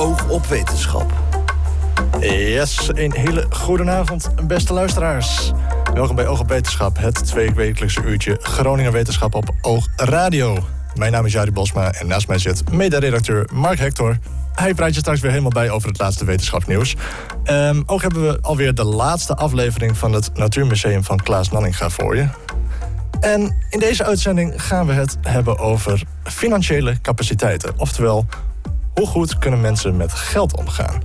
Oog op Wetenschap. Yes, een hele goede avond, beste luisteraars. Welkom bij Oog op Wetenschap, het tweewekelijkse uurtje Groningen Wetenschap op Oog Radio. Mijn naam is Jari Bosma en naast mij zit mede-redacteur Mark Hector. Hij praat je straks weer helemaal bij over het laatste wetenschapsnieuws. Um, ook hebben we alweer de laatste aflevering van het Natuurmuseum van Klaas Nanninga voor je. En in deze uitzending gaan we het hebben over financiële capaciteiten. Oftewel, hoe goed kunnen mensen met geld omgaan?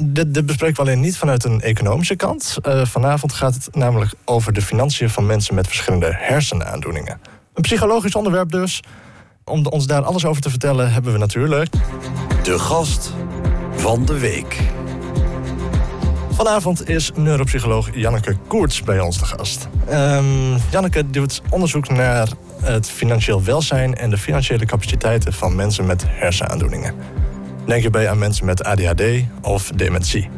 Dit, bespreken we alleen niet vanuit een economische kant. Uh, vanavond gaat het namelijk over de financiën van mensen met verschillende hersenaandoeningen. Een psychologisch onderwerp dus. Om ons daar alles over te vertellen hebben we natuurlijk... De gast van de week. Vanavond is neuropsycholoog Janneke Koerts bij ons te gast. Um, Janneke doet onderzoek naar het financieel welzijn en de financiële capaciteiten van mensen met hersenaandoeningen. Denk je bij aan mensen met ADHD of dementie.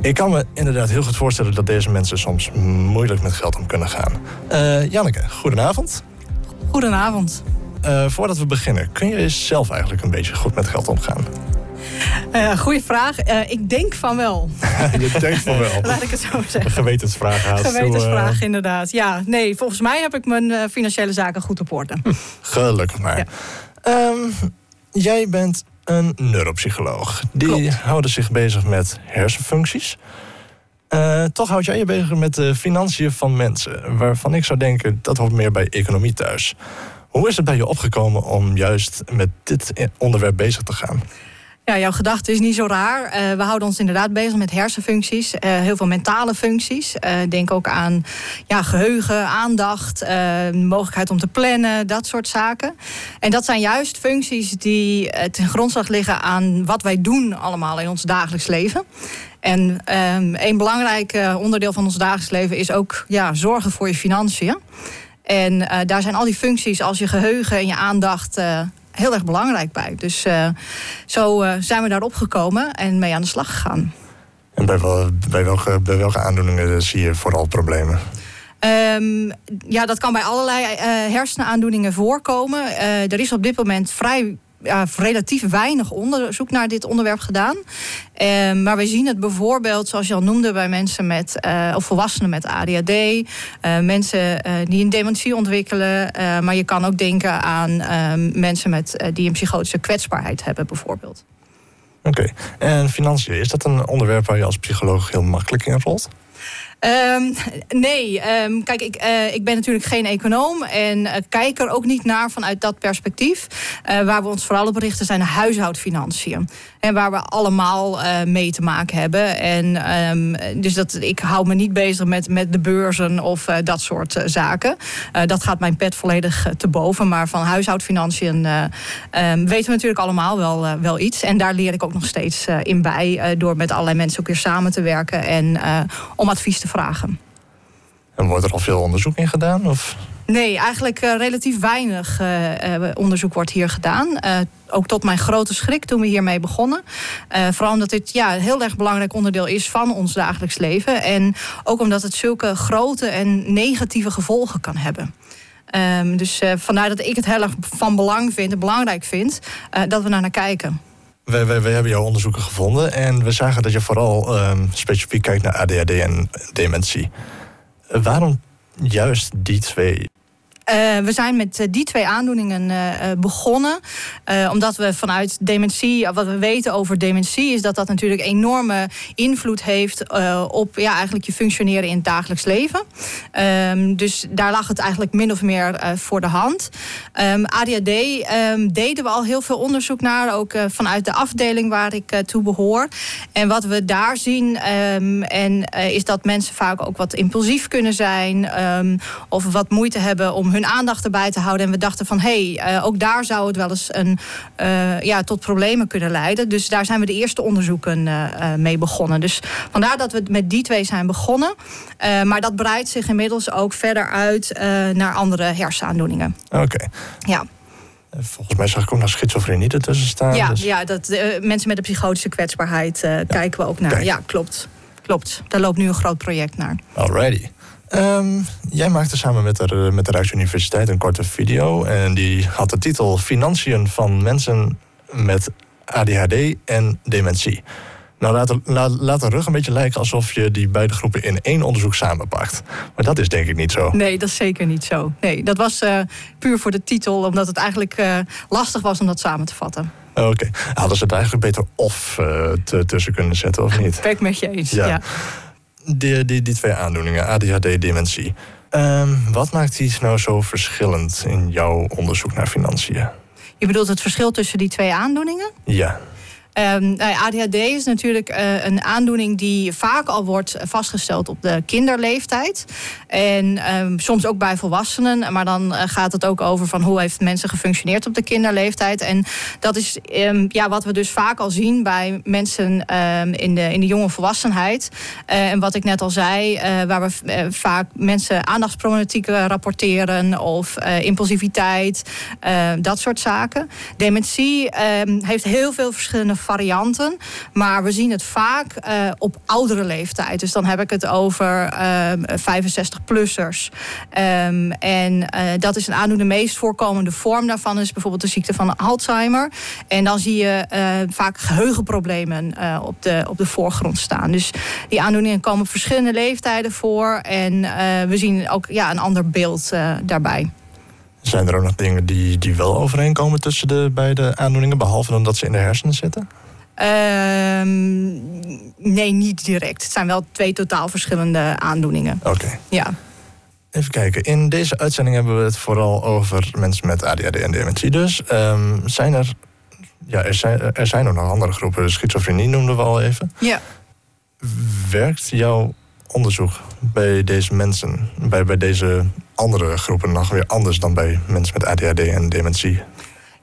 Ik kan me inderdaad heel goed voorstellen dat deze mensen soms moeilijk met geld om kunnen gaan. Uh, Janneke, goedenavond. Goedenavond. Uh, voordat we beginnen, kun je zelf eigenlijk een beetje goed met geld omgaan? Uh, goeie vraag. Uh, ik denk van wel. je denkt van wel. Laat ik het zo zeggen. Een gewetensvraag haast. Gewetensvraag, uh... inderdaad. Ja, nee, volgens mij heb ik mijn financiële zaken goed op orde. Gelukkig maar. Ja. Um, jij bent een neuropsycholoog. Die Klopt. houden zich bezig met hersenfuncties. toch houd jij je bezig met de financiën van mensen. Waarvan ik zou denken, dat hoort meer bij economie thuis. Hoe is het bij je opgekomen om juist met dit onderwerp bezig te gaan? Ja, jouw gedachte is niet zo raar. Uh, we houden ons inderdaad bezig met hersenfuncties. Uh, heel veel mentale functies. Uh, denk ook aan ja, geheugen, aandacht, mogelijkheid om te plannen, dat soort zaken. En dat zijn juist functies die ten grondslag liggen aan wat wij doen allemaal in ons dagelijks leven. En um, een belangrijk onderdeel van ons dagelijks leven is ook ja, zorgen voor je financiën. En daar zijn al die functies als je geheugen en je aandacht heel erg belangrijk bij. Dus uh, zo uh, zijn we daarop gekomen en mee aan de slag gegaan. En bij, wel, bij, welke, bij welke aandoeningen zie je vooral problemen? Um, ja, dat kan bij allerlei uh, hersenaandoeningen voorkomen. er is op dit moment vrij ja, relatief weinig onderzoek naar dit onderwerp gedaan. Uh, maar we zien het bijvoorbeeld, zoals je al noemde, bij mensen met, uh, of volwassenen met ADHD, uh, mensen die een dementie ontwikkelen. maar je kan ook denken aan ehm, mensen met, die een psychotische kwetsbaarheid hebben, bijvoorbeeld. Oké, en financiën, is dat een onderwerp waar je als psycholoog heel makkelijk in rolt? Um, nee, um, kijk, ik, uh, ik ben natuurlijk geen econoom en uh, kijk er ook niet naar vanuit dat perspectief. Uh, waar we ons vooral op richten zijn huishoudfinanciën. En waar we allemaal mee te maken hebben. En um, dus dat, ik hou me niet bezig met, met de beurzen of dat soort zaken. dat gaat mijn pet volledig te boven. Maar van huishoudfinanciën weten we natuurlijk allemaal wel, wel iets. En daar leer ik ook nog steeds in bij. door met allerlei mensen ook weer samen te werken en om advies te vragen. En wordt er al veel onderzoek in gedaan? Of? Nee, eigenlijk uh, relatief weinig uh, uh, onderzoek wordt hier gedaan. ook tot mijn grote schrik toen we hiermee begonnen. vooral omdat dit ja, een heel erg belangrijk onderdeel is van ons dagelijks leven. En ook omdat het zulke grote en negatieve gevolgen kan hebben. Um, dus vandaar dat ik het heel erg van belang vind en belangrijk vind dat we naar naar kijken. We, we, hebben jouw onderzoeken gevonden en we zagen dat je vooral um, specifiek kijkt naar ADHD en dementie. Waarom juist die twee uh, we zijn met die twee aandoeningen uh, begonnen. Omdat we vanuit dementie, wat we weten over dementie, is dat dat natuurlijk enorme invloed heeft op ja, eigenlijk je functioneren in het dagelijks leven. Um, dus daar lag het eigenlijk min of meer voor de hand. Um, ADHD um, deden we al heel veel onderzoek naar, ook vanuit de afdeling waar ik toe behoor. En wat we daar zien, en, is dat mensen vaak ook wat impulsief kunnen zijn, of wat moeite hebben om hun hun aandacht erbij te houden. En we dachten van hé, hey, uh, ook daar zou het wel eens een, uh, ja, tot problemen kunnen leiden. Dus daar zijn we de eerste onderzoeken uh, mee begonnen. Dus vandaar dat we met die twee zijn begonnen. maar dat breidt zich inmiddels ook verder uit naar andere hersenaandoeningen. Oké. Ja. Volgens mij zag ik ook nog schizofrenie ertussen staan. Ja, dus... ja dat, mensen met een psychotische kwetsbaarheid ja. kijken we ook naar. Kijk. Ja, klopt. Klopt. Daar loopt nu een groot project naar. Alrighty. Um, jij maakte samen met de, met de Rijksuniversiteit een korte video. En die had de titel Financiën van mensen met ADHD en dementie. Nou, laat, laat, laat de rug een beetje lijken alsof je die beide groepen in één onderzoek samenpakt. Maar dat is denk ik niet zo. Nee, dat is zeker niet zo. Nee, dat was uh, puur voor de titel, omdat het eigenlijk uh, lastig was om dat samen te vatten. Oké. Okay. Hadden ze het eigenlijk beter of uh, tussen kunnen zetten, of niet? Ben ik met je eens, ja. ja. Die, die, die twee aandoeningen, ADHD, dementie. Um, wat maakt die nou zo verschillend in jouw onderzoek naar financiën? Je bedoelt het verschil tussen die twee aandoeningen? Ja. Um, ADHD is natuurlijk uh, een aandoening die vaak al wordt vastgesteld op de kinderleeftijd. En um, soms ook bij volwassenen. Maar dan uh, gaat het ook over van hoe heeft mensen gefunctioneerd op de kinderleeftijd. En dat is um, ja, wat we dus vaak al zien bij mensen in, de, in de jonge volwassenheid. Uh, en wat ik net al zei, waar we vaak mensen aandachtsproblematieken rapporteren of impulsiviteit, dat soort zaken. Dementie heeft heel veel verschillende varianten. Maar we zien het vaak uh, op oudere leeftijd. Dus dan heb ik het over uh, 65-plussers. Um, en uh, dat is een aandoening. De meest voorkomende vorm daarvan is bijvoorbeeld de ziekte van Alzheimer. En dan zie je uh, vaak geheugenproblemen op, de, op de voorgrond staan. Dus die aandoeningen komen verschillende leeftijden voor. En we zien ook ja, een ander beeld daarbij. Zijn er ook nog dingen die, die wel overeenkomen tussen de beide aandoeningen, behalve dan dat ze in de hersenen zitten? Um, nee, niet direct. Het zijn wel twee totaal verschillende aandoeningen. Oké. Ja. Even kijken. In deze uitzending hebben we het vooral over mensen met ADHD en dementie. Dus um, zijn er. Ja, er zijn, er zijn ook nog andere groepen. Schizofrenie noemden we al even. Ja. Werkt jouw onderzoek bij deze mensen, bij, bij deze andere groepen, nog weer anders dan bij mensen met ADHD en dementie?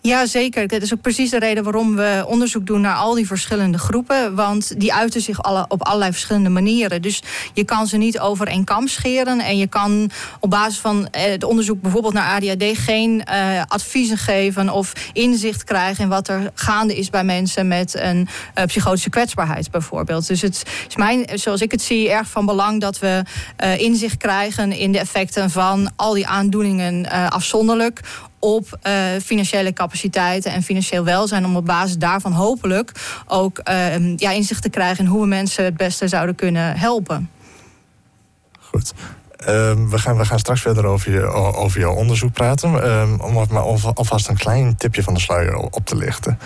Ja, zeker. Dat is ook precies de reden waarom we onderzoek doen naar al die verschillende groepen. Want die uiten zich alle, op allerlei verschillende manieren. Dus je kan ze niet over één kam scheren. En je kan op basis van eh, het onderzoek bijvoorbeeld naar ADHD geen uh, adviezen geven of inzicht krijgen in wat er gaande is bij mensen met een uh, psychotische kwetsbaarheid bijvoorbeeld. Dus het is mijn, zoals ik het zie, erg van belang dat we inzicht krijgen in de effecten van al die aandoeningen afzonderlijk op uh, financiële capaciteiten en financieel welzijn. Om op basis daarvan hopelijk ook uh, ja, inzicht te krijgen in hoe we mensen het beste zouden kunnen helpen. Goed. Um, we, gaan, we gaan straks verder over, je, over jouw onderzoek praten. Um, om maar alvast een klein tipje van de sluier op te lichten.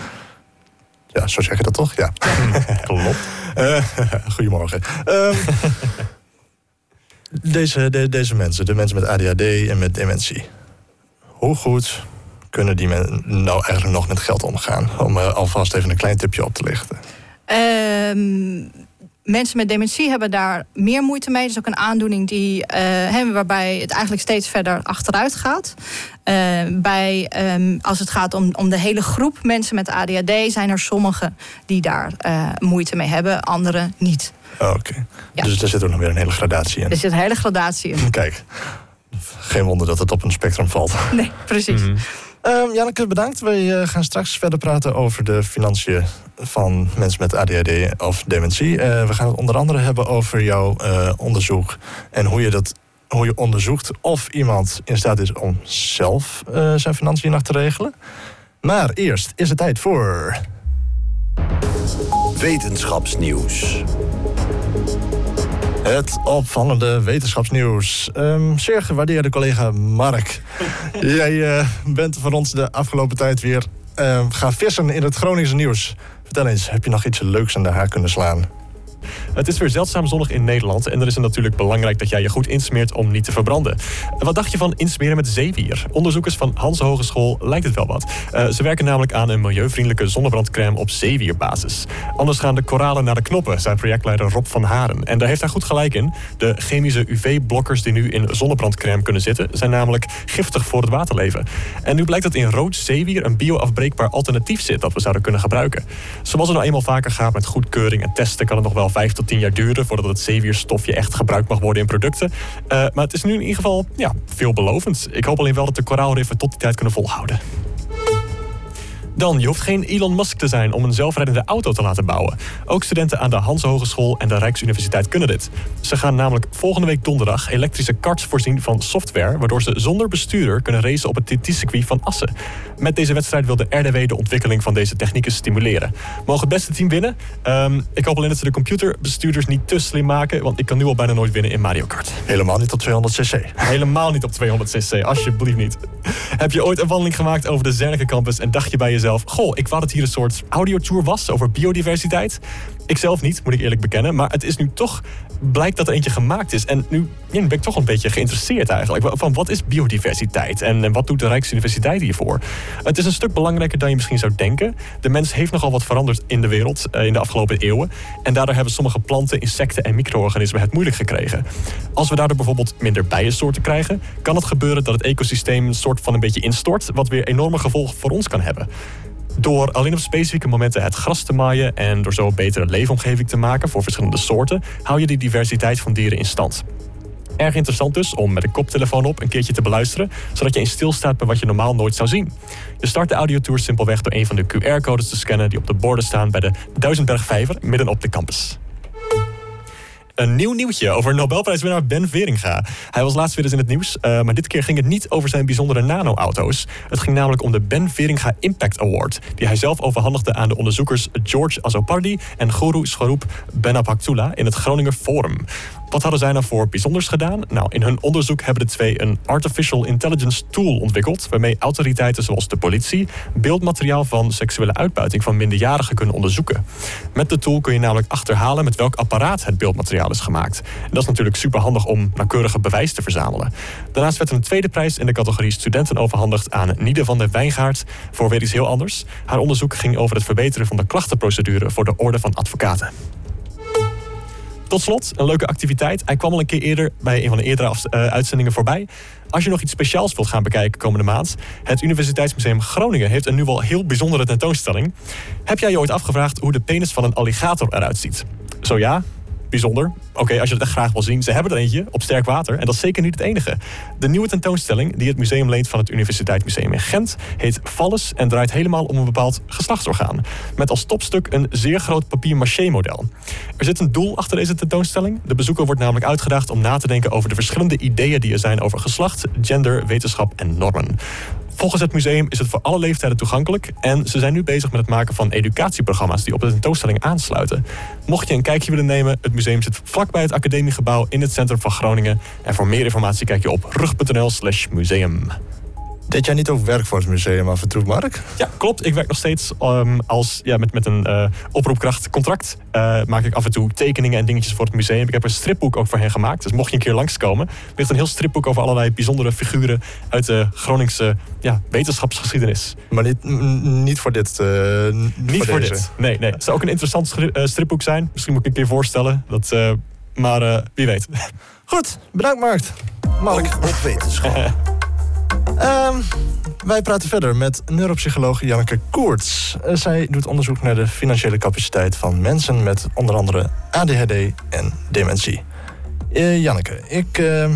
Ja, zo zeg je dat toch? Ja. Klopt. Uh, goedemorgen. Um, deze, de, deze mensen, de mensen met ADHD en met dementie hoe goed kunnen die men nou eigenlijk nog met geld omgaan? Om uh, alvast even een klein tipje op te lichten. Um, mensen met dementie hebben daar meer moeite mee. Dat is ook een aandoening die, uh, hebben waarbij het eigenlijk steeds verder achteruit gaat. Uh, bij, um, als het gaat om, om de hele groep mensen met ADHD, zijn er sommigen die daar moeite mee hebben, anderen niet. Oké. Ja. Dus er zit ook nog weer een hele gradatie in. Er zit een hele gradatie in. Kijk geen wonder dat het op een spectrum valt. Nee, precies. Mm -hmm. Janneke, bedankt. We uh, gaan straks verder praten over de financiën van mensen met ADHD of dementie. Uh, we gaan het onder andere hebben over jouw uh, onderzoek en hoe je dat hoe je onderzoekt of iemand in staat is om zelf zijn financiën nog te regelen. Maar eerst is het tijd voor. Wetenschapsnieuws. Het opvallende wetenschapsnieuws. Um, zeer gewaardeerde collega Mark. Jij uh, bent van ons de afgelopen tijd weer uh, gaan vissen in het Groningse nieuws. Vertel eens, heb je nog iets leuks aan de haak kunnen slaan? Het is weer zeldzaam zonnig in Nederland en dan is het natuurlijk belangrijk dat jij je goed insmeert om niet te verbranden. Wat dacht je van insmeren met zeewier? Onderzoekers van Hanse Hogeschool lijkt het wel wat. Uh, ze werken namelijk aan een milieuvriendelijke zonnebrandcrème op zeewierbasis. Anders gaan de koralen naar de knoppen, zei projectleider Rob van Haren. En daar heeft hij goed gelijk in. De chemische UV-blokkers die nu in zonnebrandcrème kunnen zitten, zijn namelijk giftig voor het waterleven. En nu blijkt dat in rood zeewier een bioafbreekbaar alternatief zit dat we zouden kunnen gebruiken. Zoals het nou eenmaal vaker gaat met goedkeuring en testen, kan het nog wel vijf tot tien jaar duren voordat het zeewierstofje echt gebruikt mag worden in producten. Uh, maar het is nu in ieder geval ja, veelbelovend. Ik hoop alleen wel dat de koraalriffen tot die tijd kunnen volhouden. Dan, je hoeft geen Elon Musk te zijn om een zelfrijdende auto te laten bouwen. Ook studenten aan de Hans Hogeschool en de Rijksuniversiteit kunnen dit. Ze gaan namelijk volgende week donderdag elektrische karts voorzien van software... waardoor ze zonder bestuurder kunnen racen op het TT-circuit van Assen. Met deze wedstrijd wil de RDW de ontwikkeling van deze technieken stimuleren. Mogen het beste team winnen? Ehm, ik hoop alleen dat ze de computerbestuurders niet te slim maken... want ik kan nu al bijna nooit winnen in Mario Kart. Helemaal niet op 200cc. Helemaal niet op 200cc, alsjeblieft niet. Heb je ooit een wandeling gemaakt over de Zernike campus... en dacht je bij jezelf... goh, ik wou dat hier een soort audiotour was over biodiversiteit? Ik zelf niet, moet ik eerlijk bekennen. Maar het is nu toch, blijkt dat er eentje gemaakt is. En nu ben ik toch een beetje geïnteresseerd eigenlijk. Van wat is biodiversiteit en wat doet de Rijksuniversiteit hiervoor? Het is een stuk belangrijker dan je misschien zou denken. De mens heeft nogal wat veranderd in de wereld eh, in de afgelopen eeuwen. En daardoor hebben sommige planten, insecten en micro-organismen het moeilijk gekregen. Als we daardoor bijvoorbeeld minder bijensoorten krijgen, kan het gebeuren dat het ecosysteem een soort van een beetje instort, wat weer enorme gevolgen voor ons kan hebben. Door alleen op specifieke momenten het gras te maaien en door zo een betere leefomgeving te maken voor verschillende soorten, hou je die diversiteit van dieren in stand. Erg interessant dus om met een koptelefoon op een keertje te beluisteren, zodat je in stilstaat bij wat je normaal nooit zou zien. Je start de audiotour simpelweg door een van de QR-codes te scannen die op de borden staan bij de Duizendberg Vijver midden op de campus. Een nieuw nieuwtje over Nobelprijswinnaar Ben Veringa. Hij was laatst weer eens in het nieuws, uh, maar dit keer ging het niet over zijn bijzondere nano-auto's. Het ging namelijk om de Ben Veringa Impact Award, die hij zelf overhandigde aan de onderzoekers George Azopardi en Guru Swaroop Benapaktula in het Groninger Forum. Wat hadden zij nou voor bijzonders gedaan? Nou, in hun onderzoek hebben de twee een artificial intelligence tool ontwikkeld, waarmee autoriteiten zoals de politie beeldmateriaal van seksuele uitbuiting van minderjarigen kunnen onderzoeken. Met de tool kun je namelijk achterhalen met welk apparaat het beeldmateriaal is gemaakt. Dat is natuurlijk super handig om nauwkeurige bewijs te verzamelen. Daarnaast werd een tweede prijs in de categorie studenten overhandigd aan Niede van der Wijngaard voor weer iets heel anders. Haar onderzoek ging over het verbeteren van de klachtenprocedure voor de orde van advocaten. Tot slot, een leuke activiteit. Hij kwam al een keer eerder bij een van de eerdere uh, uitzendingen voorbij. Als je nog iets speciaals wilt gaan bekijken komende maand... het Universiteitsmuseum Groningen heeft een nu wel heel bijzondere tentoonstelling. Heb jij je ooit afgevraagd hoe de penis van een alligator eruit ziet? Zo ja, bijzonder. Oké, als je het echt graag wil zien. Ze hebben er eentje op sterk water. En dat is zeker niet het enige. De nieuwe tentoonstelling die het museum leent van het Universiteitsmuseum in Gent... heet Valles en draait helemaal om een bepaald geslachtsorgaan. Met als topstuk een zeer groot papier-maché-model. Er zit een doel achter deze tentoonstelling. De bezoeker wordt namelijk uitgedaagd om na te denken over de verschillende ideeën die er zijn over geslacht, gender, wetenschap en normen. Volgens het museum is het voor alle leeftijden toegankelijk en ze zijn nu bezig met het maken van educatieprogramma's die op de tentoonstelling aansluiten. Mocht je een kijkje willen nemen, het museum zit vlakbij het academiegebouw in het centrum van Groningen. En voor meer informatie kijk je op rug.nl/slash museum. Deed jij niet ook werk voor het museum af en toe, Mark? Ja, klopt. Ik werk nog steeds um, als, ja, met, met een uh, oproepkrachtcontract. Uh, maak ik af en toe tekeningen en dingetjes voor het museum. Ik heb een stripboek ook voor hen gemaakt. Dus mocht je een keer langskomen, ligt een heel stripboek over allerlei bijzondere figuren uit de Groningse ja, wetenschapsgeschiedenis. Maar niet, niet voor dit. Uh, niet voor, dit. Nee, nee. Het zou ook een interessant stripboek zijn. Misschien moet ik een keer voorstellen. Dat, maar wie weet. Goed, bedankt Mark. Mark. Op wetenschap. Um, wij praten verder met neuropsycholoog Janneke Koerts. Uh, zij doet onderzoek naar de financiële capaciteit van mensen met onder andere ADHD en dementie. Uh, Janneke, ik uh,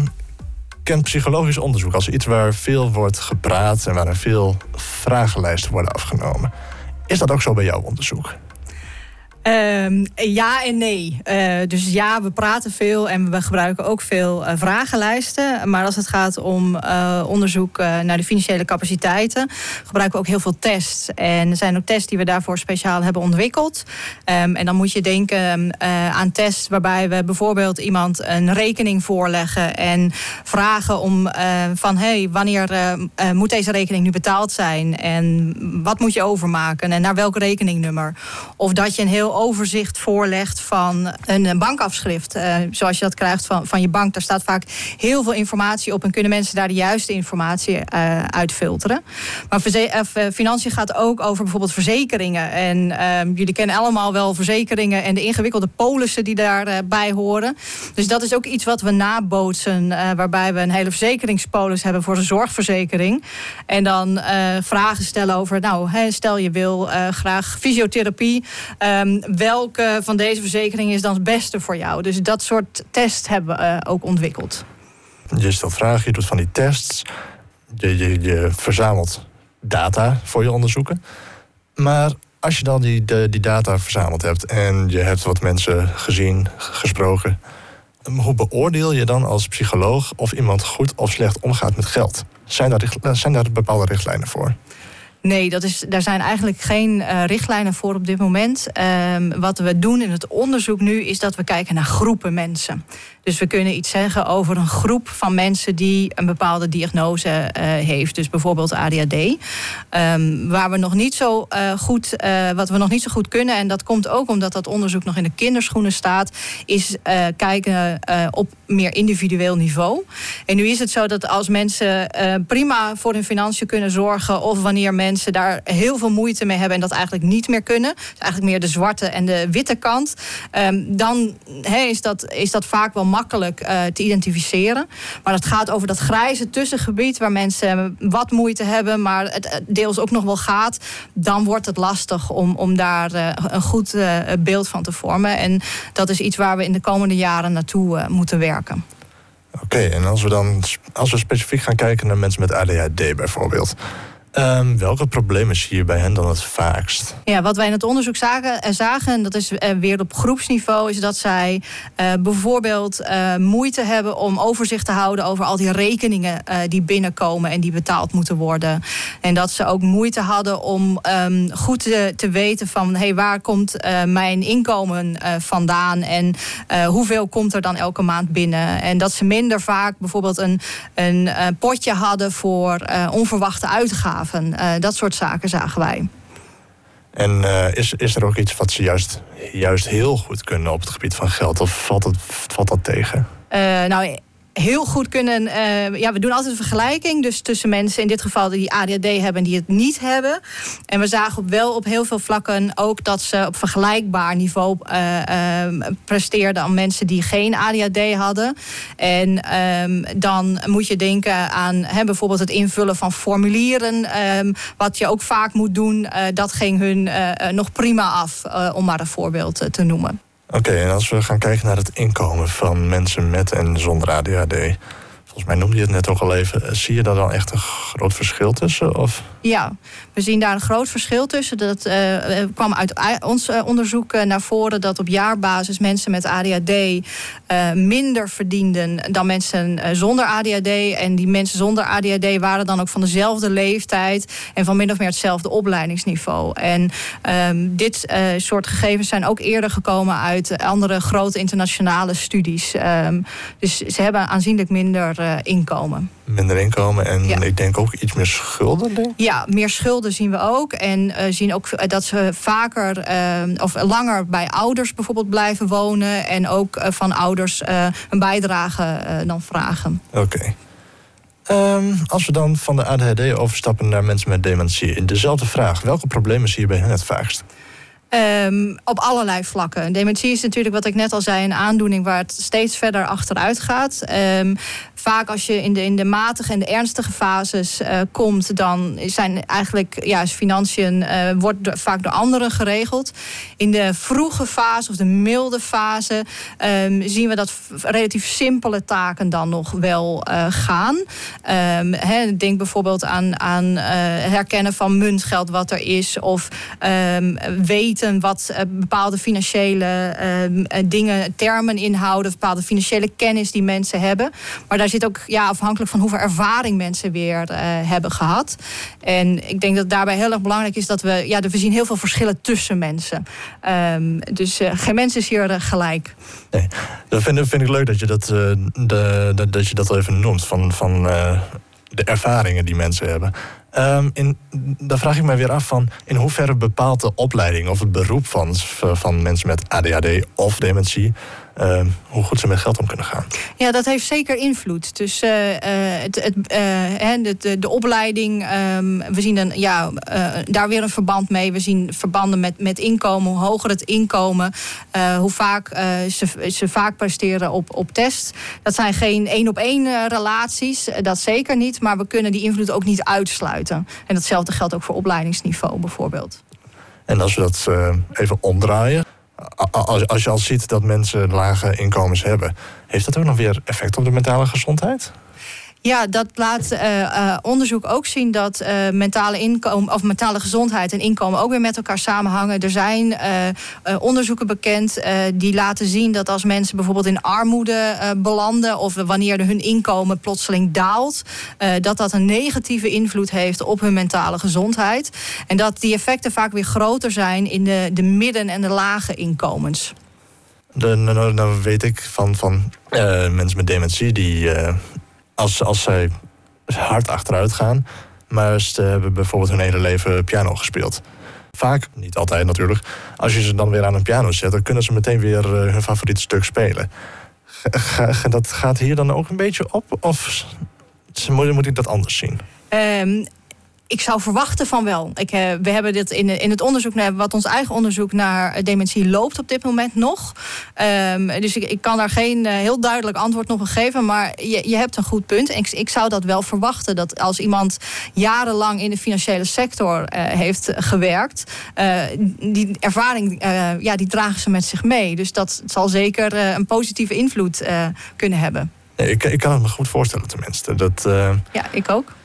ken psychologisch onderzoek als iets waar veel wordt gepraat en waar veel vragenlijsten worden afgenomen. Is dat ook zo bij jouw onderzoek? Um, ja en nee. Uh, dus ja, we praten veel en we gebruiken ook veel uh, vragenlijsten. Maar als het gaat om uh, onderzoek naar de financiële capaciteiten, gebruiken we ook heel veel tests. En er zijn ook tests die we daarvoor speciaal hebben ontwikkeld. Um, en dan moet je denken aan tests waarbij we bijvoorbeeld iemand een rekening voorleggen en vragen om van hey, wanneer moet deze rekening nu betaald zijn? En wat moet je overmaken? En naar welk rekeningnummer? Of dat je een heel overzicht voorlegt van een bankafschrift. Uh, zoals je dat krijgt van, van je bank. Daar staat vaak heel veel informatie op. En kunnen mensen daar de juiste informatie uh, uit filteren. Maar financiën gaat ook over bijvoorbeeld verzekeringen. En ehm, jullie kennen allemaal wel verzekeringen en de ingewikkelde polissen die daarbij horen. Dus dat is ook iets wat we nabootsen. waarbij we een hele verzekeringspolis hebben voor de zorgverzekering. En dan vragen stellen over, nou, stel je wil graag fysiotherapie. Um, welke van deze verzekeringen is dan het beste voor jou? Dus dat soort tests hebben we uh, ook ontwikkeld. Je stelt vragen, je doet van die tests. Je, verzamelt data voor je onderzoeken. Maar als je dan die, die data verzameld hebt en je hebt wat mensen gezien, gesproken, hoe beoordeel je dan als psycholoog of iemand goed of slecht omgaat met geld? Zijn daar, zijn daar bepaalde richtlijnen voor? Nee, dat is, daar zijn eigenlijk geen eh, richtlijnen voor op dit moment. Ehm, wat we doen in het onderzoek nu is dat we kijken naar groepen mensen. Dus we kunnen iets zeggen over een groep van mensen die een bepaalde diagnose eh, heeft. Dus bijvoorbeeld ADHD. Ehm, waar we nog niet zo eh, goed, eh, wat we nog niet zo goed kunnen, en dat komt ook omdat dat onderzoek nog in de kinderschoenen staat, is kijken op meer individueel niveau. En nu is het zo dat als mensen prima voor hun financiën kunnen zorgen, of wanneer mensen daar heel veel moeite mee hebben en dat eigenlijk niet meer kunnen, dus eigenlijk meer de zwarte en de witte kant, ehm, dan is, dat, is dat vaak wel makkelijk eh, te identificeren. Maar het gaat over dat grijze tussengebied waar mensen wat moeite hebben, maar het eh, deels ook nog wel gaat. Dan wordt het lastig om, om daar eh, een goed eh, beeld van te vormen. En dat is iets waar we in de komende jaren naartoe eh, moeten werken. Oké, en als we dan als we specifiek gaan kijken naar mensen met ADHD bijvoorbeeld. Ehm, welke problemen zie je bij hen dan het vaakst? Ja, wat wij in het onderzoek zagen, eh, zagen en dat is eh, weer op groepsniveau, is dat zij eh, bijvoorbeeld moeite hebben om overzicht te houden over al die rekeningen die binnenkomen en die betaald moeten worden. En dat ze ook moeite hadden om ehm, goed te, te weten van hey, waar komt mijn inkomen vandaan en hoeveel komt er dan elke maand binnen. En dat ze minder vaak bijvoorbeeld een, een potje hadden voor onverwachte uitgaven. Eh, dat soort zaken zagen wij. En eh, is, is er ook iets wat ze juist, juist heel goed kunnen op het gebied van geld? Of valt, het, valt dat tegen? Eh, nou, heel goed kunnen. eh, ja, we doen altijd een vergelijking. Dus tussen mensen in dit geval die ADHD hebben en die het niet hebben. En we zagen op wel op heel veel vlakken ook dat ze op vergelijkbaar niveau eh, eh, presteerden aan mensen die geen ADHD hadden. En ehm, dan moet je denken aan hè, bijvoorbeeld het invullen van formulieren. ehm, wat je ook vaak moet doen. dat ging hun nog prima af, om maar een voorbeeld te noemen. Oké, en als we gaan kijken naar het inkomen van mensen met en zonder ADHD. Volgens mij noemde je het net ook al even. Zie je daar dan echt een groot verschil tussen? Of? Ja, we zien daar een groot verschil tussen. Dat eh, eh, kwam uit ons eh, onderzoek naar voren dat op jaarbasis mensen met ADHD minder verdienden dan mensen zonder ADHD. En die mensen zonder ADHD waren dan ook van dezelfde leeftijd en van min of meer hetzelfde opleidingsniveau. En ehm, dit soort gegevens zijn ook eerder gekomen uit andere grote internationale studies. Ehm, dus ze hebben aanzienlijk minder inkomen. Minder inkomen en Ja. ik denk ook iets meer schulden, denk. Ja, meer schulden zien we ook. En eh, zien ook dat ze vaker eh, of langer bij ouders bijvoorbeeld blijven wonen. En ook eh, van ouders een bijdrage dan vragen. Oké. Ehm, als we dan van de ADHD overstappen naar mensen met dementie. Dezelfde vraag. Welke problemen zie je bij hen het vaakst? Ehm, op allerlei vlakken. Dementie is natuurlijk, wat ik net al zei, een aandoening waar het steeds verder achteruit gaat. Ehm, vaak als je in de, in de matige en de ernstige fases eh, komt, dan zijn eigenlijk ja, financiën eh, wordt vaak door anderen geregeld. In de vroege fase of de milde fase ehm, zien we dat relatief simpele taken dan nog wel eh, gaan. Denk bijvoorbeeld aan, aan herkennen van muntgeld wat er is, of ehm, wat eh, bepaalde financiële ehm, eh, dingen, termen inhouden, bepaalde financiële kennis die mensen hebben. Maar daar zit ook ja, afhankelijk van hoeveel ervaring mensen weer eh, hebben gehad. En ik denk dat daarbij heel erg belangrijk is dat we, ja, we zien heel veel verschillen tussen mensen. Ehm, dus geen mens is hier gelijk. Nee, dat vind, vind ik leuk dat je dat, de, dat, dat je dat even noemt. Van, van de ervaringen die mensen hebben. In, dan vraag ik me weer af van in hoeverre bepaalt de opleiding of het beroep van, van mensen met ADHD of dementie ehm, hoe goed ze met geld om kunnen gaan. Ja, dat heeft zeker invloed. Dus eh, eh, het, het, eh, de, de, opleiding, ehm, we zien een, ja, daar weer een verband mee. We zien verbanden met, met inkomen. Hoe hoger het inkomen, hoe vaak ze, ze vaak presteren op, op test. Dat zijn geen één op één relaties, dat zeker niet. Maar we kunnen die invloed ook niet uitsluiten. En datzelfde geldt ook voor opleidingsniveau bijvoorbeeld. En als we dat even omdraaien. Als, als je al ziet dat mensen lage inkomens hebben, heeft dat ook nog weer effect op de mentale gezondheid? Ja, dat laat uh, uh, onderzoek ook zien dat uh, mentale, inkomen, of mentale gezondheid en inkomen ook weer met elkaar samenhangen. Er zijn onderzoeken bekend die laten zien dat als mensen bijvoorbeeld in armoede belanden of wanneer hun inkomen plotseling daalt, dat dat een negatieve invloed heeft op hun mentale gezondheid. En dat die effecten vaak weer groter zijn in de, de midden- en de lage inkomens. Nou, nou weet ik van, van mensen met dementie die als, als zij hard achteruit gaan, maar ze hebben bijvoorbeeld hun hele leven piano gespeeld. Vaak, niet altijd natuurlijk, als je ze dan weer aan een piano zet, dan kunnen ze meteen weer eh, hun favoriete stuk spelen. dat gaat hier dan ook een beetje op? Of moet ik dat anders zien? Um, ik zou verwachten van wel. Ik, uh, we hebben dit in, in het onderzoek, wat ons eigen onderzoek naar dementie loopt op dit moment nog. Um, dus ik, ik, kan daar geen uh, heel duidelijk antwoord nog op geven. Maar je, je hebt een goed punt. Ik, ik zou dat wel verwachten. Dat als iemand jarenlang in de financiële sector uh, heeft gewerkt, die ervaring ja, die dragen ze met zich mee. Dus dat zal zeker een positieve invloed kunnen hebben. ik, ik kan het me goed voorstellen, tenminste. Dat, ja, ik ook.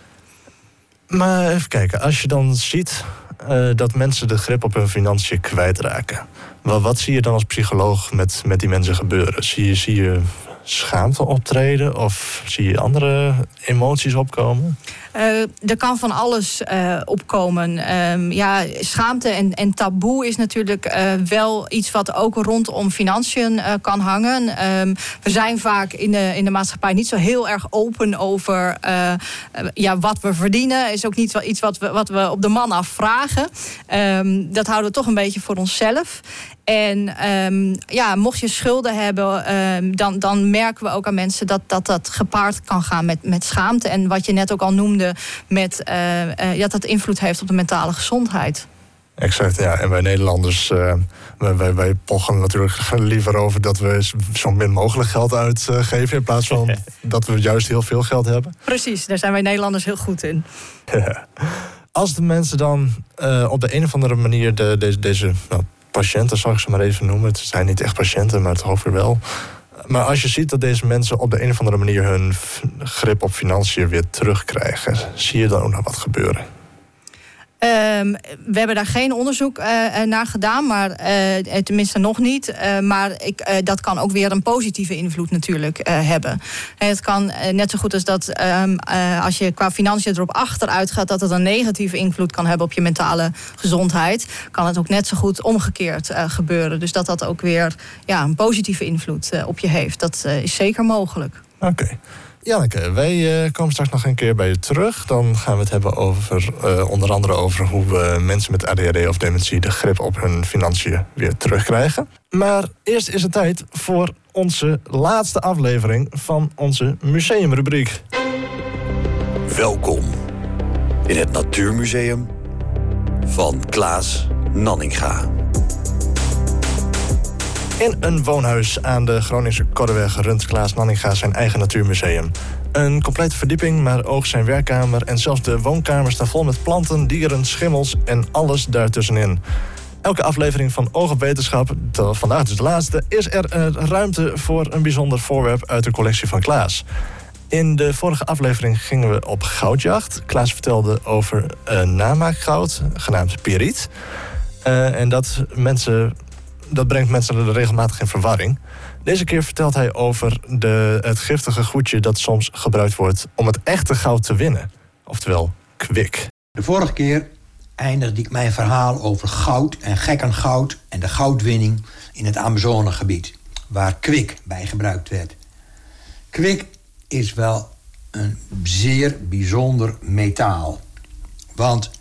Maar even kijken, als je dan ziet uh, dat mensen de grip op hun financiën kwijtraken. Wat, wat zie je dan als psycholoog met, met die mensen gebeuren? Zie je, zie je schaamte optreden of zie je andere emoties opkomen? Uh, er kan van alles uh, opkomen. Um, ja, schaamte en, en taboe is natuurlijk uh, wel iets wat ook rondom financiën kan hangen. Um, we zijn vaak in de, in de maatschappij niet zo heel erg open over ja, wat we verdienen. Is ook niet iets wat we, wat we op de man afvragen. Um, dat houden we toch een beetje voor onszelf. En ja, mocht je schulden hebben, dan, dan merken we ook aan mensen dat dat, dat gepaard kan gaan met, met schaamte. En wat je net ook al noemde, met, uh, uh, ja, dat invloed heeft op de mentale gezondheid. Exact, ja. En wij Nederlanders, uh, wij, wij pochen natuurlijk liever over dat we zo min mogelijk geld uitgeven. In plaats van dat we juist heel veel geld hebben. Precies, daar zijn wij Nederlanders heel goed in. Ja. Als de mensen dan op de een of andere manier de, deze, deze nou, patiënten, zal ik ze maar even noemen. Het zijn niet echt patiënten, maar toch weer wel. Maar als je ziet dat deze mensen op de een of andere manier hun grip op financiën weer terugkrijgen, zie je dan ook nog wat gebeuren? Um, we hebben daar geen onderzoek uh, naar gedaan, maar uh, tenminste nog niet. Maar ik, dat kan ook weer een positieve invloed natuurlijk hebben. En het kan net zo goed als dat um, als je qua financiën erop achteruit gaat, dat het een negatieve invloed kan hebben op je mentale gezondheid. Kan het ook net zo goed omgekeerd gebeuren. Dus dat dat ook weer ja, een positieve invloed op je heeft. Dat is zeker mogelijk. Oké. Janneke, wij uh, komen straks nog een keer bij je terug. Dan gaan we het hebben over uh, onder andere over hoe we mensen met ADHD of dementie de grip op hun financiën weer terugkrijgen. Maar eerst is het tijd voor onze laatste aflevering van onze museumrubriek. Welkom in het Natuurmuseum van Klaas Nanninga. In een woonhuis aan de Groningse Korreweg runt Klaas Nanninga zijn eigen natuurmuseum. Een complete verdieping, maar ook zijn werkkamer en zelfs de woonkamer staan vol met planten, dieren, schimmels en alles daartussenin. Elke aflevering van Oog op Wetenschap, vandaag dus de laatste, is er ruimte voor een bijzonder voorwerp uit de collectie van Klaas. In de vorige aflevering gingen we op goudjacht. Klaas vertelde over een namaakgoud, genaamd Pieriet. Uh, en dat mensen dat brengt mensen regelmatig in verwarring. Deze keer vertelt hij over de, het giftige goedje dat soms gebruikt wordt om het echte goud te winnen. Oftewel kwik. De vorige keer eindigde ik mijn verhaal over goud en gekkengoud en de goudwinning in het Amazonegebied, waar kwik bij gebruikt werd. Kwik is wel een zeer bijzonder metaal. Want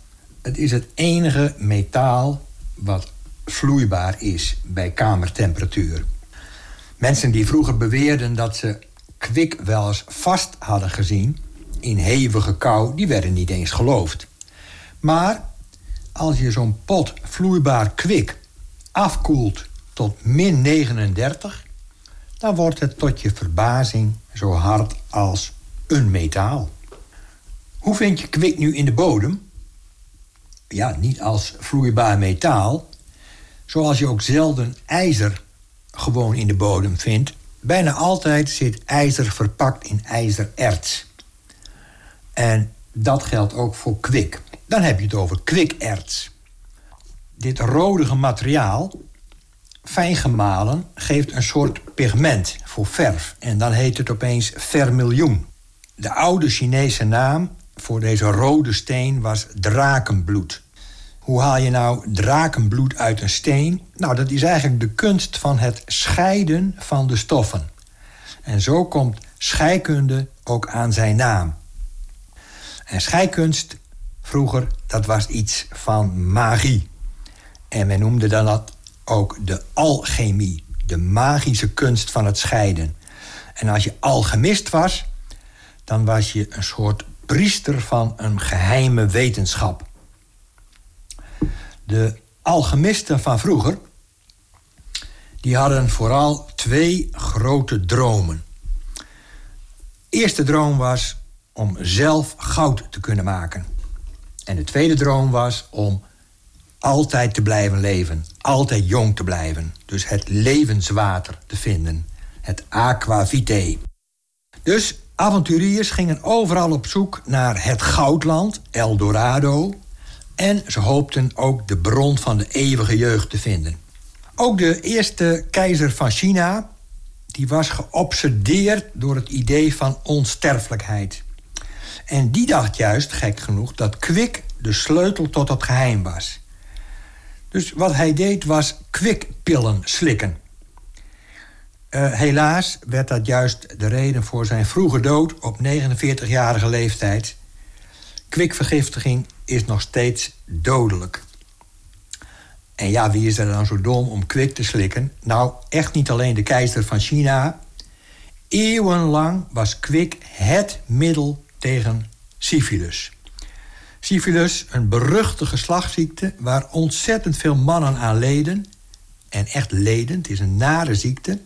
het is het enige metaal wat vloeibaar is bij kamertemperatuur. Mensen die vroeger beweerden dat ze kwik wel eens vast hadden gezien in hevige kou, die werden niet eens geloofd. Maar als je zo'n pot vloeibaar kwik afkoelt tot min 39, dan wordt het tot je verbazing zo hard als een metaal. Hoe vind je kwik nu in de bodem? Ja, niet als vloeibaar metaal, Zoals je ook zelden ijzer gewoon in de bodem vindt. Bijna altijd zit ijzer verpakt in ijzererts. En dat geldt ook voor kwik. Dan heb je het over kwikerts. Dit rodige materiaal, fijn gemalen, geeft een soort pigment voor verf. En dan heet het opeens vermiljoen. De oude Chinese naam voor deze rode steen was drakenbloed. Hoe haal je nou drakenbloed uit een steen? Nou, dat is eigenlijk de kunst van het scheiden van de stoffen. En zo komt scheikunde ook aan zijn naam. En scheikunst vroeger, dat was iets van magie. En men noemde dan dat ook de alchemie, de magische kunst van het scheiden. En als je alchemist was, dan was je een soort priester van een geheime wetenschap. De alchemisten van vroeger, die hadden vooral twee grote dromen. eerste droom was om zelf goud te kunnen maken. En de tweede droom was om altijd te blijven leven, altijd jong te blijven. Dus het levenswater te vinden, het aqua vitae. Dus avonturiers gingen overal op zoek naar het goudland, El Dorado. En ze hoopten ook de bron van de eeuwige jeugd te vinden. Ook de eerste keizer van China, die was geobsedeerd door het idee van onsterfelijkheid. En die dacht juist, gek genoeg, dat kwik de sleutel tot het geheim was. Dus wat hij deed was kwikpillen slikken. Uh, helaas werd dat juist de reden voor zijn vroege dood op 49-jarige leeftijd. Kwikvergiftiging is nog steeds dodelijk. En ja, wie is er dan zo dom om kwik te slikken? Nou, echt niet alleen de keizer van China. Eeuwenlang was kwik het middel tegen syphilis. Syphilis, een beruchte geslachtsziekte waar ontzettend veel mannen aan leden. En echt leden, het is een nare ziekte.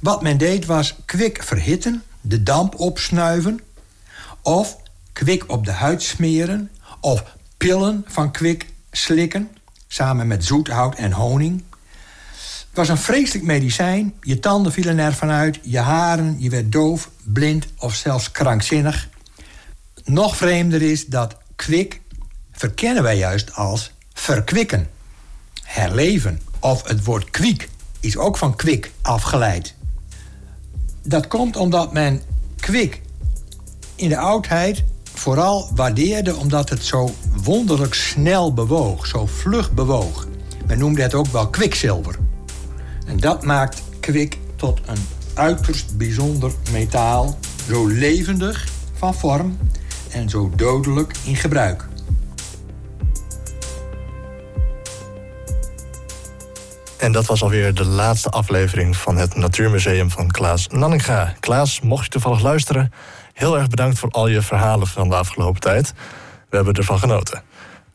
Wat men deed was kwik verhitten, de damp opsnuiven... of kwik op de huid smeren... of pillen van kwik slikken, samen met zoethout en honing. Het was een vreselijk medicijn. Je tanden vielen ervan uit, je haren, je werd doof, blind of zelfs krankzinnig. Nog vreemder is dat kwik verkennen wij juist als verkwikken, herleven. Of het woord kwiek is ook van kwik afgeleid. Dat komt omdat men kwik in de oudheid vooral waardeerde omdat het zo wonderlijk snel bewoog, zo vlug bewoog. Men noemde het ook wel kwikzilver. En dat maakt kwik tot een uiterst bijzonder metaal, zo levendig van vorm en zo dodelijk in gebruik. En dat was alweer de laatste aflevering van het Natuurmuseum van Klaas Nanninga. Klaas, mocht je toevallig luisteren, heel erg bedankt voor al je verhalen van de afgelopen tijd. We hebben ervan genoten.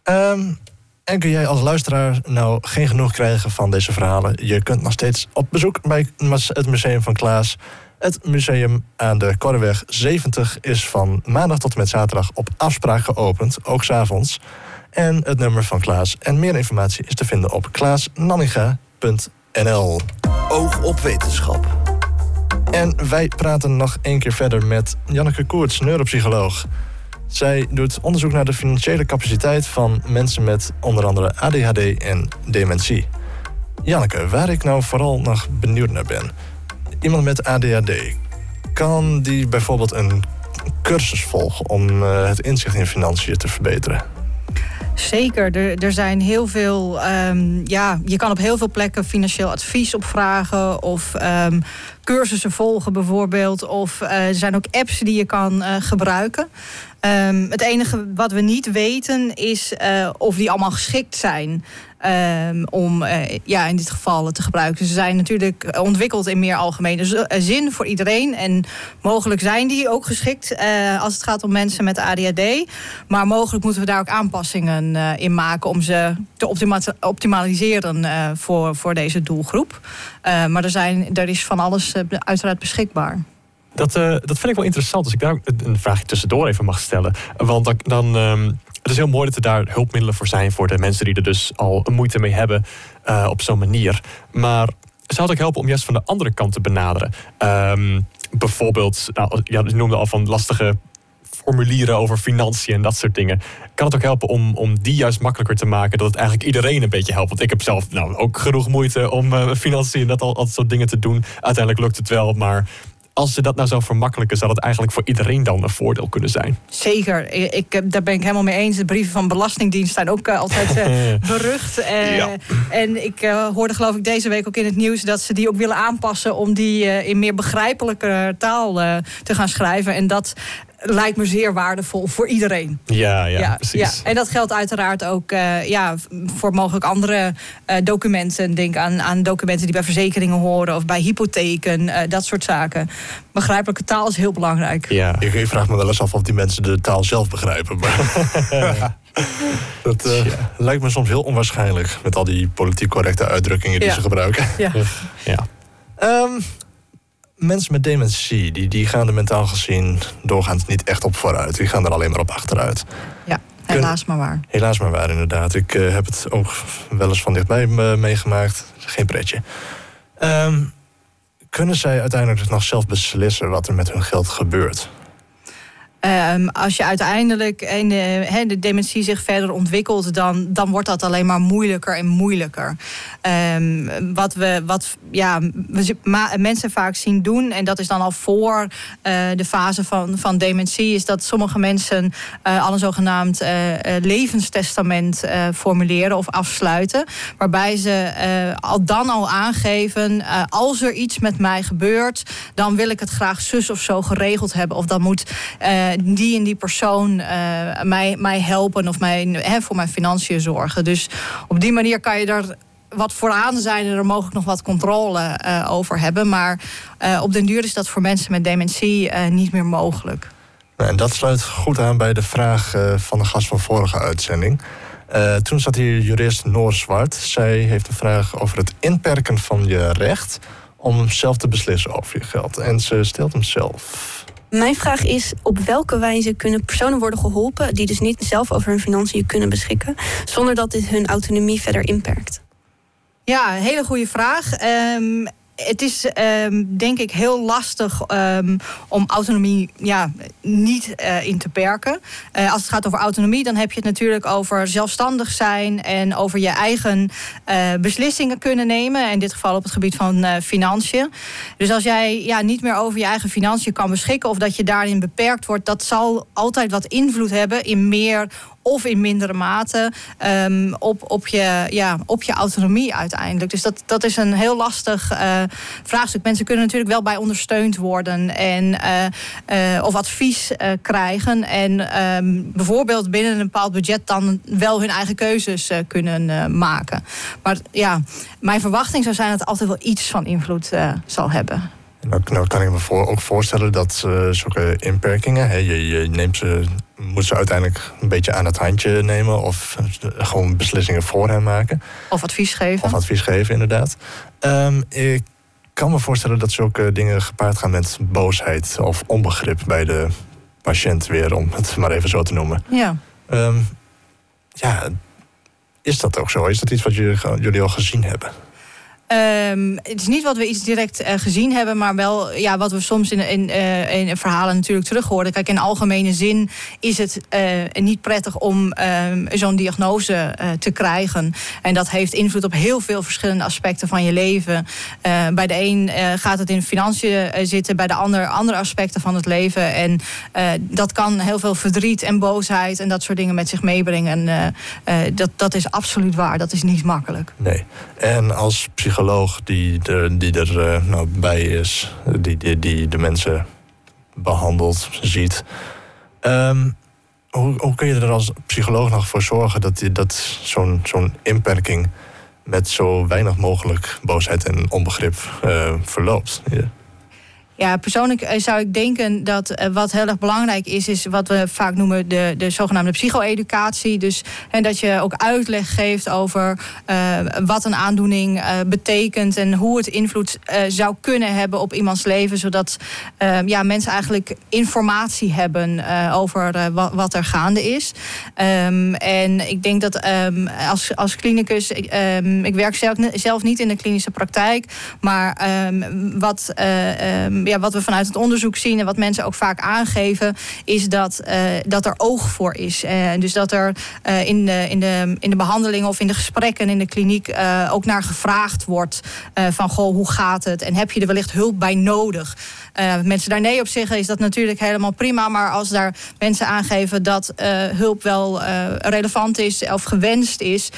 Um, en kun jij als luisteraar nou geen genoeg krijgen van deze verhalen? Je kunt nog steeds op bezoek bij het Museum van Klaas. Het museum aan de Korreweg 70 is van maandag tot en met zaterdag op afspraak geopend, ook s'avonds. En het nummer van Klaas en meer informatie is te vinden op klaasnanninga.nl. Oog op wetenschap. En wij praten nog één keer verder met Janneke Koerts, neuropsycholoog. Zij doet onderzoek naar de financiële capaciteit van mensen met onder andere ADHD en dementie. Janneke, waar ik nou vooral nog benieuwd naar ben iemand met ADHD, kan die bijvoorbeeld een cursus volgen om uh, het inzicht in financiën te verbeteren? Zeker, er, er zijn heel veel. Um, ja, je kan op heel veel plekken financieel advies opvragen of um, cursussen volgen, bijvoorbeeld. Of uh, er zijn ook apps die je kan uh, gebruiken. Um, het enige wat we niet weten is uh, of die allemaal geschikt zijn. Um, om uh, ja, in dit geval te gebruiken. Ze zijn natuurlijk ontwikkeld in meer algemene eh, zin voor iedereen. En mogelijk zijn die ook geschikt uh, als het gaat om mensen met ADHD. Maar mogelijk moeten we daar ook aanpassingen in maken om ze te optima optimaliseren voor, voor deze doelgroep. maar er, zijn, er is van alles uiteraard beschikbaar. Dat, dat vind ik wel interessant. Als ik daar een vraagje tussendoor even mag stellen. Want dan, dan um, het is heel mooi dat er daar hulpmiddelen voor zijn voor de mensen die er dus al moeite mee hebben uh, op zo'n manier. Maar zou het ook helpen om juist van de andere kant te benaderen? Um, bijvoorbeeld, nou, ja, je noemde al van lastige formulieren over financiën en dat soort dingen. Kan het ook helpen om, om die juist makkelijker te maken, dat het eigenlijk iedereen een beetje helpt? Want ik heb zelf nou, ook genoeg moeite om uh, financiën en dat al, al soort dingen te doen. Uiteindelijk lukt het wel, maar als ze dat nou zou vermakkelijken, zou dat eigenlijk voor iedereen dan een voordeel kunnen zijn. Zeker, ik, daar ben ik helemaal mee eens. De brieven van Belastingdienst zijn ook uh, altijd uh, berucht. Uh, ja. En ik hoorde geloof ik deze week ook in het nieuws dat ze die ook willen aanpassen om die in meer begrijpelijke taal te gaan schrijven. En dat lijkt me zeer waardevol voor iedereen. Ja, ja, ja precies. Ja. En dat geldt uiteraard ook uh, ja, voor mogelijk andere uh, documenten. Denk aan, aan documenten die bij verzekeringen horen of bij hypotheken, uh, dat soort zaken. Begrijpelijke taal is heel belangrijk. Ja. Ik, ik vraag me wel eens af of die mensen de taal zelf begrijpen. Maar dat lijkt me soms heel onwaarschijnlijk met al die politiek correcte uitdrukkingen die ze gebruiken. Ja. ja. Um, mensen met dementie, die, die gaan er mentaal gezien doorgaans niet echt op vooruit. Die gaan er alleen maar op achteruit. Ja, helaas maar waar. Helaas maar waar, inderdaad. Ik uh, heb het ook wel eens van dichtbij uh, meegemaakt. Geen pretje. Um, kunnen zij uiteindelijk nog zelf beslissen wat er met hun geld gebeurt? Um, als je uiteindelijk in de, he, de, dementie zich verder ontwikkelt, dan, dan wordt dat alleen maar moeilijker en moeilijker. Um, wat we, wat ja, mensen vaak zien doen, en dat is dan al voor uh, de fase van, van dementie, is dat sommige mensen uh, al een zogenaamd uh, levenstestament formuleren of afsluiten. Waarbij ze al dan al aangeven: als er iets met mij gebeurt, dan wil ik het graag zus of zo geregeld hebben. Of dan moet die en die persoon uh, mij, mij helpen of mij, voor mijn financiën zorgen. Dus op die manier kan je er wat vooraan zijn en er mogelijk nog wat controle uh, over hebben. Maar uh, op den duur is dat voor mensen met dementie niet meer mogelijk. En dat sluit goed aan bij de vraag van de gast van vorige uitzending. toen zat hier jurist Noor Zwart. Zij heeft een vraag over het inperken van je recht om zelf te beslissen over je geld. En ze stelt hem zelf. Mijn vraag is: op welke wijze kunnen personen worden geholpen die dus niet zelf over hun financiën kunnen beschikken, zonder dat dit hun autonomie verder inperkt? Ja, hele goede vraag. Um, het is um, denk ik heel lastig um, om autonomie ja, niet uh, in te perken. Uh, als het gaat over autonomie, dan heb je het natuurlijk over zelfstandig zijn en over je eigen uh, beslissingen kunnen nemen. In dit geval op het gebied van financiën. Dus als jij ja, niet meer over je eigen financiën kan beschikken of dat je daarin beperkt wordt, dat zal altijd wat invloed hebben in meer of in mindere mate um, op, op, je, ja, op je autonomie uiteindelijk. Dus dat, dat is een heel lastig uh, vraagstuk. Mensen kunnen natuurlijk wel bij ondersteund worden en, uh, uh, of advies krijgen. En um, bijvoorbeeld binnen een bepaald budget dan wel hun eigen keuzes kunnen maken. Maar ja, mijn verwachting zou zijn dat het altijd wel iets van invloed zal hebben. Nou, nou, kan ik me voor, ook voorstellen dat uh, zulke inperkingen, hè, je, je, neemt ze, moet ze uiteindelijk een beetje aan het handje nemen of gewoon beslissingen voor hen maken. Of advies geven. Of advies geven, inderdaad. Um, ik kan me voorstellen dat zulke dingen gepaard gaan met boosheid of onbegrip bij de patiënt, weer om het maar even zo te noemen. Ja. Um, ja, is dat ook zo? Is dat iets wat jullie, jullie al gezien hebben? Um, het is niet wat we iets direct uh, gezien hebben, maar wel ja, wat we soms in, in, uh, in verhalen natuurlijk terug horen. Kijk, in algemene zin is het uh, niet prettig om ehm, zo'n diagnose te krijgen. En dat heeft invloed op heel veel verschillende aspecten van je leven. bij de een gaat het in financiën zitten, bij de ander andere aspecten van het leven. En dat kan heel veel verdriet en boosheid en dat soort dingen met zich meebrengen. En, dat, dat is absoluut waar, dat is niet makkelijk. Nee. En als psycholoog die er, die er uh, nou, bij is, die, die, die de mensen behandelt, ziet. Um, hoe, kun je er als psycholoog nog voor zorgen dat, dat zo'n zo'n inperking met zo weinig mogelijk boosheid en onbegrip uh, verloopt? Ja, persoonlijk eh, zou ik denken dat uh, wat heel erg belangrijk is, is wat we vaak noemen de, de zogenaamde psycho-educatie. Dus en dat je ook uitleg geeft over uh, wat een aandoening betekent en hoe het invloed zou kunnen hebben op iemands leven, zodat ja, mensen eigenlijk informatie hebben over wat, er gaande is. Um, en ik denk dat um, als, als clinicus, um, ik werk zelf, zelf, niet in de klinische praktijk, maar wat ehm, ja, wat we vanuit het onderzoek zien en wat mensen ook vaak aangeven, is dat, dat er oog voor is. dus dat er in, de, in, de, in de behandeling of in de gesprekken in de kliniek ook naar gevraagd wordt van goh, hoe gaat het? En heb je er wellicht hulp bij nodig? mensen daar nee op zeggen, is dat natuurlijk helemaal prima. Maar als daar mensen aangeven dat hulp wel relevant is of gewenst is,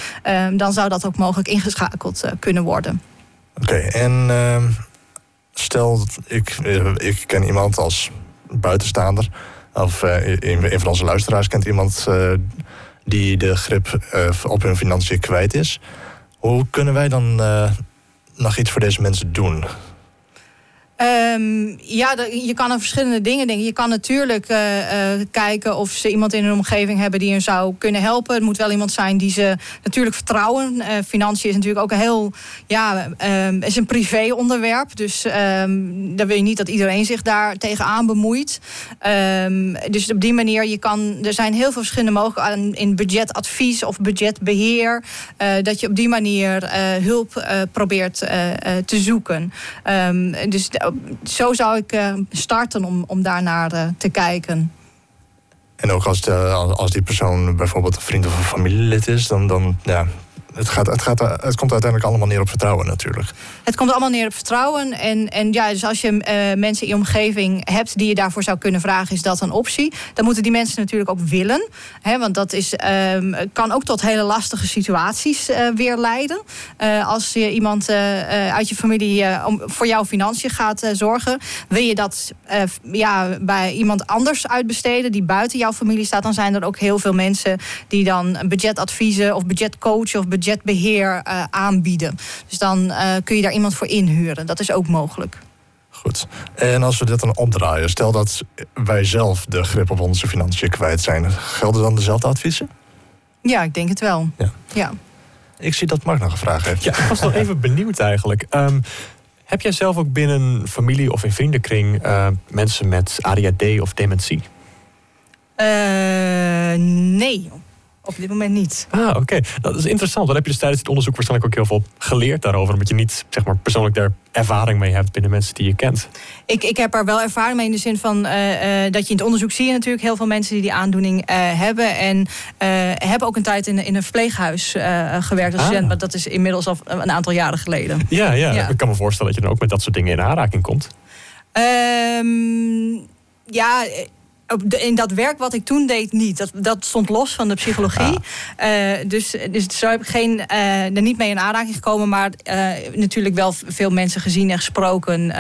dan zou dat ook mogelijk ingeschakeld kunnen worden. Oké, en stel, ik, eh, ik ken iemand als buitenstaander, of uh, een, een van onze luisteraars kent iemand uh, die de grip op hun financiën kwijt is. Hoe kunnen wij dan nog iets voor deze mensen doen? Um, ja, je kan aan verschillende dingen denken. Je kan natuurlijk uh, uh, kijken of ze iemand in hun omgeving hebben die hen zou kunnen helpen. Het moet wel iemand zijn die ze natuurlijk vertrouwen. Uh, financiën is natuurlijk ook een heel, ja, um, is een privé-onderwerp. Dus um, dan wil je niet dat iedereen zich daar tegenaan bemoeit. dus op die manier, je kan, er zijn heel veel verschillende mogelijkheden in budgetadvies of budgetbeheer. dat je op die manier hulp probeert te zoeken. dus zo zou ik eh, starten om, om daarnaar uh, te kijken. En ook als, als die persoon bijvoorbeeld een vriend of een familielid is, dan, dan ja, het, gaat, het, gaat, het komt uiteindelijk allemaal neer op vertrouwen natuurlijk. Het komt allemaal neer op vertrouwen. En, en ja, dus als je uh, mensen in je omgeving hebt die je daarvoor zou kunnen vragen, is dat een optie. Dan moeten die mensen natuurlijk ook willen. Hè, want dat is, uh, kan ook tot hele lastige situaties uh, weer leiden. Uh, als je iemand uit je familie om, voor jouw financiën gaat zorgen, wil je dat ja, bij iemand anders uitbesteden die buiten jouw familie staat, dan zijn er ook heel veel mensen die dan budgetadviezen of budgetcoach of budget budgetbeheer uh, aanbieden. Dus dan uh, kun je daar iemand voor inhuren. Dat is ook mogelijk. Goed. En als we dit dan opdraaien, stel dat wij zelf de grip op onze financiën kwijt zijn, gelden dan dezelfde adviezen? Ja, ik denk het wel. Ja. ja. Ik zie dat Mark nog een vraag heeft. Ja, ik was nog even benieuwd eigenlijk. Um, heb jij zelf ook binnen familie of in vriendenkring uh, mensen met ADHD of dementie? Uh, nee, op dit moment niet. Ah, oké. Dat is interessant. Dan heb je dus tijdens het onderzoek waarschijnlijk ook heel veel geleerd daarover. Omdat je niet zeg maar, persoonlijk daar ervaring mee hebt binnen mensen die je kent. Ik, ik heb er wel ervaring mee in de zin van uh, uh, dat je in het onderzoek zie je natuurlijk heel veel mensen die die aandoening uh, hebben. En hebben ook een tijd in, in een verpleeghuis gewerkt als ah. student. Maar dat is inmiddels al een aantal jaren geleden. Ja, ja, ja, ik kan me voorstellen dat je dan ook met dat soort dingen in aanraking komt. Um, ja, in dat werk wat ik toen deed niet. Dat, dat stond los van de psychologie. Uh, dus, dus zo heb ik geen, uh, er niet mee in aanraking gekomen. Maar uh, natuurlijk wel veel mensen gezien en gesproken...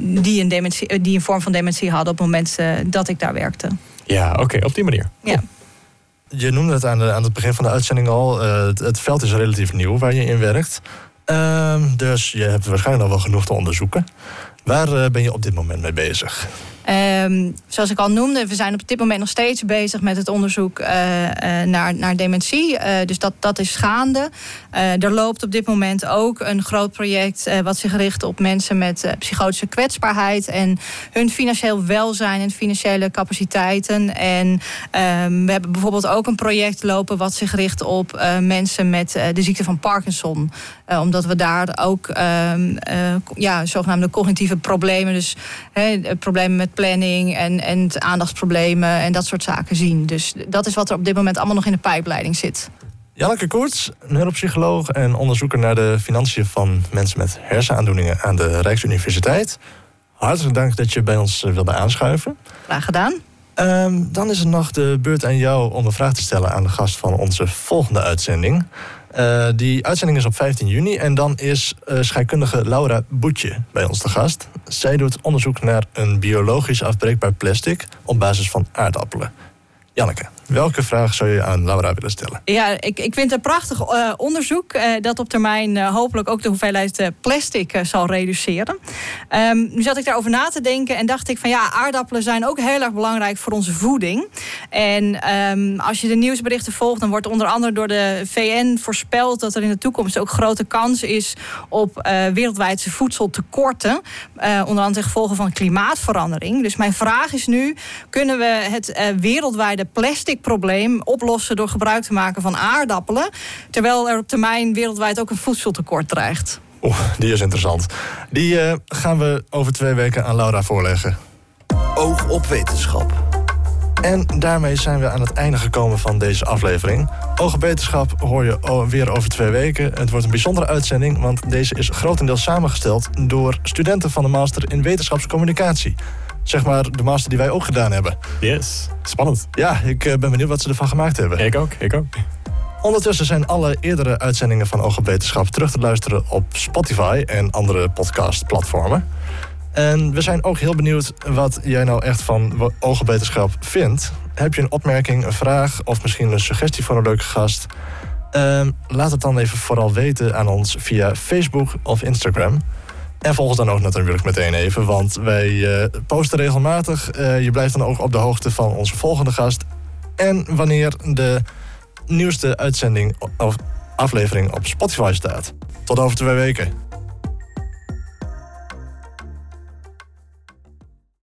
die, een dementie, die een vorm van dementie hadden op het moment dat ik daar werkte. Ja, oké, op die manier. Ja. Je noemde het aan, de, aan het begin van de uitzending al. Het, het, veld is relatief nieuw waar je in werkt. Ehm, dus je hebt waarschijnlijk nog wel genoeg te onderzoeken. Waar ben je op dit moment mee bezig? Um, zoals ik al noemde, we zijn op dit moment nog steeds bezig met het onderzoek uh, uh, naar, naar dementie. Uh, dus dat, dat is gaande. er loopt op dit moment ook een groot project wat zich richt op mensen met psychotische kwetsbaarheid en hun financieel welzijn en financiële capaciteiten. En um, we hebben bijvoorbeeld ook een project lopen wat zich richt op mensen met de ziekte van Parkinson. omdat we daar ook um, ja, zogenaamde cognitieve problemen, dus problemen met planning en, en aandachtsproblemen en dat soort zaken zien. Dus dat is wat er op dit moment allemaal nog in de pijpleiding zit. Janneke Koorts, neuropsycholoog en onderzoeker naar de financiën van mensen met hersenaandoeningen aan de Rijksuniversiteit. Hartelijk dank dat je bij ons eh, wilde aanschuiven. Graag gedaan. Um, dan is het nog de beurt aan jou om een vraag te stellen aan de gast van onze volgende uitzending. Uh, die uitzending is op 15 juni en dan is uh, scheikundige Laura Boetje bij ons te gast. Zij doet onderzoek naar een biologisch afbreekbaar plastic op basis van aardappelen. Janneke. Welke vraag zou je aan Laura willen stellen? Ja, ik, ik vind het een prachtig uh, onderzoek uh, dat op termijn uh, hopelijk ook de hoeveelheid plastic zal reduceren. Um, nu zat ik daarover na te denken en dacht ik van ja, aardappelen zijn ook heel erg belangrijk voor onze voeding. En um, als je de nieuwsberichten volgt, dan wordt onder andere door de VN voorspeld dat er in de toekomst ook grote kans is op wereldwijdse voedseltekorten. onder andere ten gevolge van klimaatverandering. Dus mijn vraag is nu: kunnen we het wereldwijde plastic probleem oplossen door gebruik te maken van aardappelen. Terwijl er op termijn wereldwijd ook een voedseltekort dreigt. Oeh, die is interessant. Die eh, gaan we over twee weken aan Laura voorleggen. Oog op wetenschap. En daarmee zijn we aan het einde gekomen van deze aflevering. Oog op wetenschap hoor je weer over twee weken. Het wordt een bijzondere uitzending, want deze is grotendeels samengesteld door studenten van de Master in Wetenschapscommunicatie. Zeg maar de master die wij ook gedaan hebben. Yes, spannend. Ja, ik eh, ben benieuwd wat ze ervan gemaakt hebben. Ik ook, ik ook. Ondertussen zijn alle eerdere uitzendingen van Oog op Wetenschap terug te luisteren op Spotify en andere podcastplatformen. En we zijn ook heel benieuwd wat jij nou echt van Oog op Wetenschap vindt. Heb je een opmerking, een vraag of misschien een suggestie voor een leuke gast? Ehm, laat het dan even vooral weten aan ons via Facebook of Instagram. En volg dan ook natuurlijk meteen even, want wij eh, posten regelmatig. Eh, je blijft dan ook op de hoogte van onze volgende gast. En wanneer de nieuwste uitzending of aflevering op Spotify staat. Tot over twee weken.